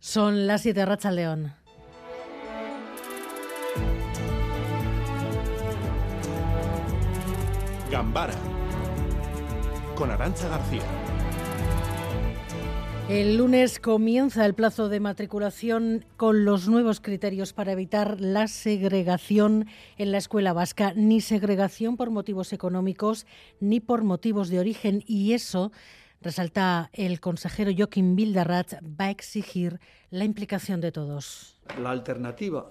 Son las 7 Racha León. Gambara con Arancha García. El lunes comienza el plazo de matriculación con los nuevos criterios para evitar la segregación en la escuela vasca, ni segregación por motivos económicos ni por motivos de origen. Y eso, resalta el consejero Joaquín Bildarrat, va a exigir la implicación de todos. La alternativa,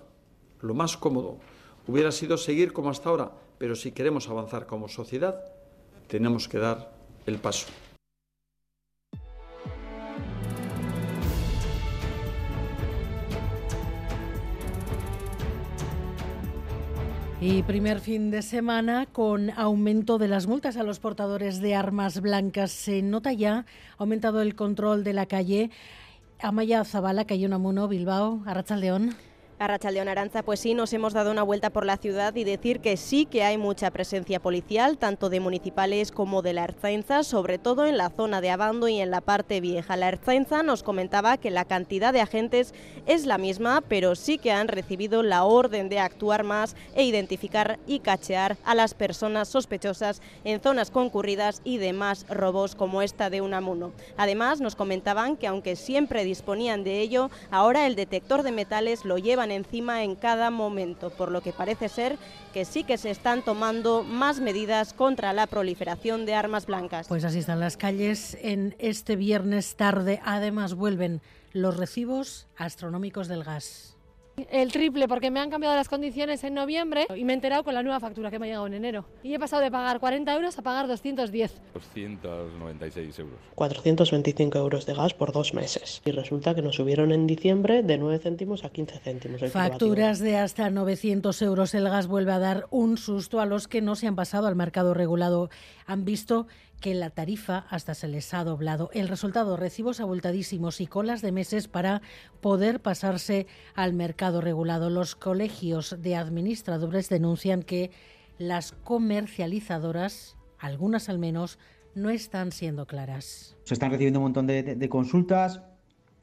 lo más cómodo, hubiera sido seguir como hasta ahora, pero si queremos avanzar como sociedad, tenemos que dar el paso. Y primer fin de semana con aumento de las multas a los portadores de armas blancas. Se nota ya aumentado el control de la calle. Amaya Zabala, Cayonamuno, Bilbao, Arrachaldeón. A Rachaldeón Aranza, pues sí, nos hemos dado una vuelta por la ciudad y decir que sí que hay mucha presencia policial, tanto de municipales como de la Erzainza, sobre todo en la zona de Abando y en la parte vieja. La Erzainza nos comentaba que la cantidad de agentes es la misma, pero sí que han recibido la orden de actuar más e identificar y cachear a las personas sospechosas en zonas concurridas y demás robos como esta de Unamuno. Además, nos comentaban que aunque siempre disponían de ello, ahora el detector de metales lo llevan encima en cada momento, por lo que parece ser que sí que se están tomando más medidas contra la proliferación de armas blancas. Pues así están las calles en este viernes tarde. Además vuelven los recibos astronómicos del gas. El triple porque me han cambiado las condiciones en noviembre y me he enterado con la nueva factura que me ha llegado en enero. Y he pasado de pagar 40 euros a pagar 210. 296 euros. 425 euros de gas por dos meses. Y resulta que nos subieron en diciembre de 9 céntimos a 15 céntimos. el Facturas de hasta 900 euros. El gas vuelve a dar un susto a los que no se han pasado al mercado regulado. Han visto que la tarifa hasta se les ha doblado. El resultado, recibos abultadísimos y colas de meses para poder pasarse al mercado regulado. Los colegios de administradores denuncian que las comercializadoras, algunas al menos, no están siendo claras. Se están recibiendo un montón de, de- consultas.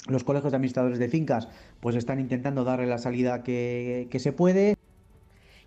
Los colegios de administradores de fincas pues están intentando darle la salida que se puede.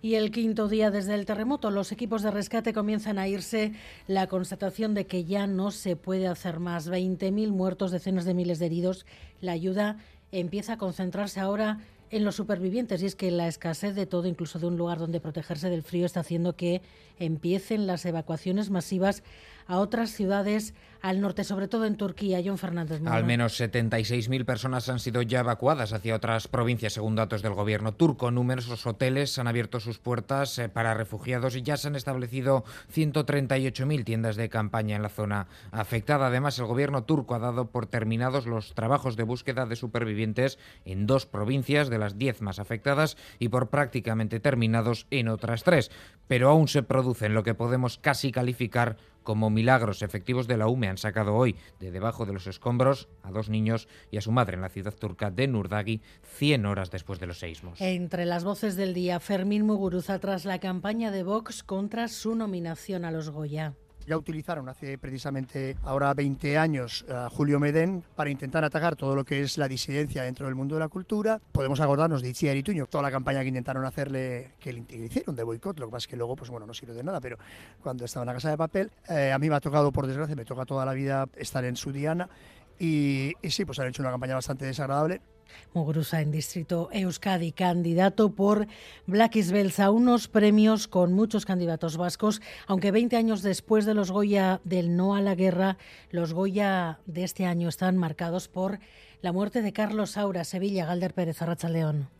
Y el quinto día desde el terremoto, los equipos de rescate comienzan a irse. La constatación de que ya no se puede hacer más. 20.000 muertos, decenas de miles de heridos. La ayuda empieza a concentrarse ahora en los supervivientes y es que la escasez de todo, incluso de un lugar donde protegerse del frío, está haciendo que empiecen las evacuaciones masivas a otras ciudades al norte, sobre todo en Turquía. John Fernández. Al menos 76.000 personas han sido ya evacuadas hacia otras provincias, según datos del gobierno turco. Numerosos hoteles han abierto sus puertas eh, para refugiados y ya se han establecido 138.000 tiendas de campaña en la zona afectada. Además, el gobierno turco ha dado por terminados los trabajos de búsqueda de supervivientes en dos provincias de las 10 más afectadas y por prácticamente terminados en otras tres. Pero aún se producen lo que podemos casi calificar como milagros efectivos de la UME han sacado hoy de debajo de los escombros a dos niños y a su madre en la ciudad turca de Nurdagi 100 horas después de los seismos. Entre las voces del día, Fermín Muguruza tras la campaña de Vox contra su nominación a los Goya. Ya utilizaron hace precisamente ahora 20 años a Julio Medén para intentar atacar todo lo que es la disidencia dentro del mundo de la cultura. Podemos acordarnos de Itziar Ituño, toda la campaña que intentaron hacerle, que le hicieron de boicot, lo que pasa es que luego, pues bueno, no sirve de nada, pero cuando estaba en la Casa de Papel, eh, a mí me ha tocado, por desgracia, me toca toda la vida estar en su diana y, y sí, pues han hecho una campaña bastante desagradable. Muguruza en Distrito Euskadi, candidato por Black Belsa, unos premios con muchos candidatos vascos, aunque 20 años después de los Goya del no a la guerra, los Goya de este año están marcados por la muerte de Carlos Saura, Sevilla, Galder Pérez, Arrachaldeón.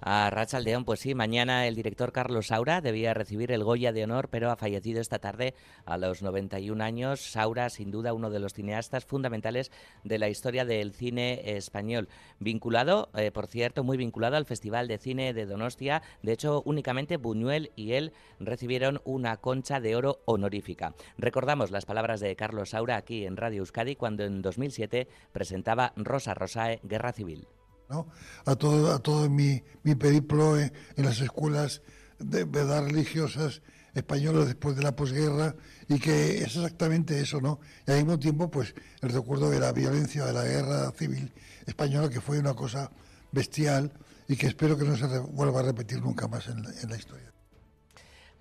A Rachaldeón, pues sí, mañana el director Carlos Saura debía recibir el Goya de Honor, pero ha fallecido esta tarde a los 91 años. Saura, sin duda, uno de los cineastas fundamentales de la historia del cine español. Vinculado, eh, por cierto, muy vinculado al Festival de Cine de Donostia. De hecho, únicamente Buñuel y él recibieron una concha de oro honorífica. Recordamos las palabras de Carlos Saura aquí en Radio Euskadi cuando en 2007 presentaba Rosa Rosae, Guerra Civil. A todo, a todo mi, mi periplo en, las escuelas de verdad religiosas españoles después de la posguerra y que es exactamente eso, ¿no? Y al mismo tiempo, pues el recuerdo de la violencia de la guerra civil española, que fue una cosa bestial y que espero que no se vuelva a repetir nunca más en la historia.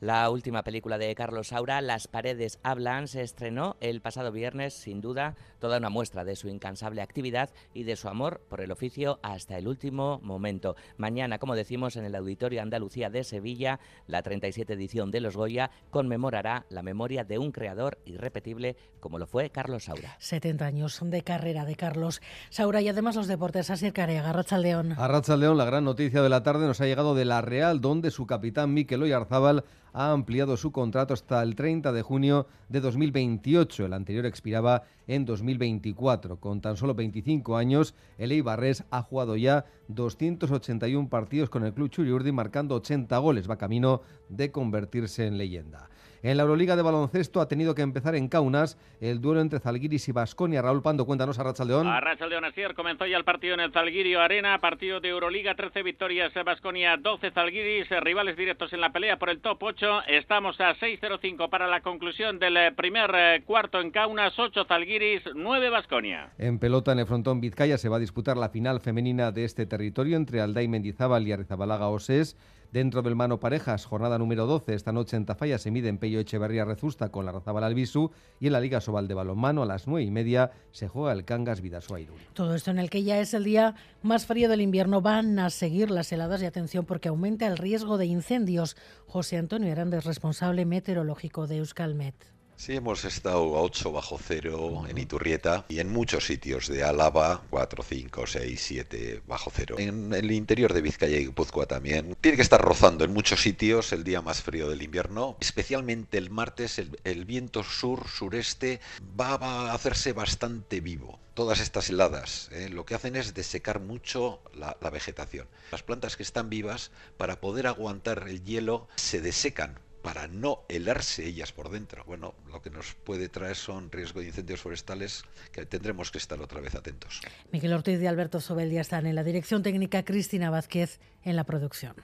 La última película de Carlos Saura, Las paredes hablan, se estrenó el pasado viernes, sin duda, toda una muestra de su incansable actividad y de su amor por el oficio hasta el último momento. Mañana, como decimos, en el Auditorio Andalucía de Sevilla, la 37 edición de Los Goya conmemorará la memoria de un creador irrepetible como lo fue Carlos Saura. 70 años de carrera de Carlos Saura y además los deportes. Así Carea, Arracha León. Arracha León, la gran noticia de la tarde nos ha llegado de La Real, donde su capitán Mikel Oyarzábal ha ampliado su contrato hasta el 30 de junio de 2028. El anterior expiraba en 2024. Con tan solo 25 años, el Eibarres ha jugado ya 281 partidos con el club Churiurdi, marcando 80 goles. Va camino de convertirse en leyenda. En la Euroliga de baloncesto ha tenido que empezar en Kaunas el duelo entre Zalgiris y Basconia. Raúl Pando, cuéntanos a Rachaldeón. A Rachaldeón, así comenzó ya el partido en el Zalgirio Arena, partido de Euroliga, 13 victorias Basconia, 12 Zalgiris, rivales directos en la pelea por el top 8. Estamos a 6-0-5 para la conclusión del eh, primer eh, cuarto en Kaunas, 8 Zalgiris, 9 Basconia. En pelota en el frontón Vizcaya se va a disputar la final femenina de este territorio entre Alday Mendizábal y Arrizabalaga Osés. Dentro del mano parejas, jornada número 12, esta noche en Tafalla se mide en Pello Echeverría Rezusta con la Razabal Albisu y en la Liga Sobal de Balonmano a las 9 y media se juega el Cangas Vidasuairul. Todo esto en el que ya es el día más frío del invierno van a seguir las heladas y atención porque aumenta el riesgo de incendios. José Antonio Hernández, responsable meteorológico de Euskalmet. Sí, hemos estado a 8 bajo cero en Iturrieta y en muchos sitios de Álava, 4, 5, 6, 7 bajo cero. En el interior de Vizcaya y Guipúzcoa también. Tiene que estar rozando en muchos sitios el día más frío del invierno. Especialmente el martes el, viento sur-sureste va, a hacerse bastante vivo todas estas heladas ¿eh? lo que hacen es desecar mucho la, la, vegetación. Las plantas que están vivas, para poder aguantar el hielo, se desecan para no helarse ellas por dentro. Bueno, lo que nos puede traer son riesgo de incendios forestales que tendremos que estar otra vez atentos. Miguel Ortiz y Alberto Sobel ya están en la dirección técnica, Cristina Vázquez en la producción.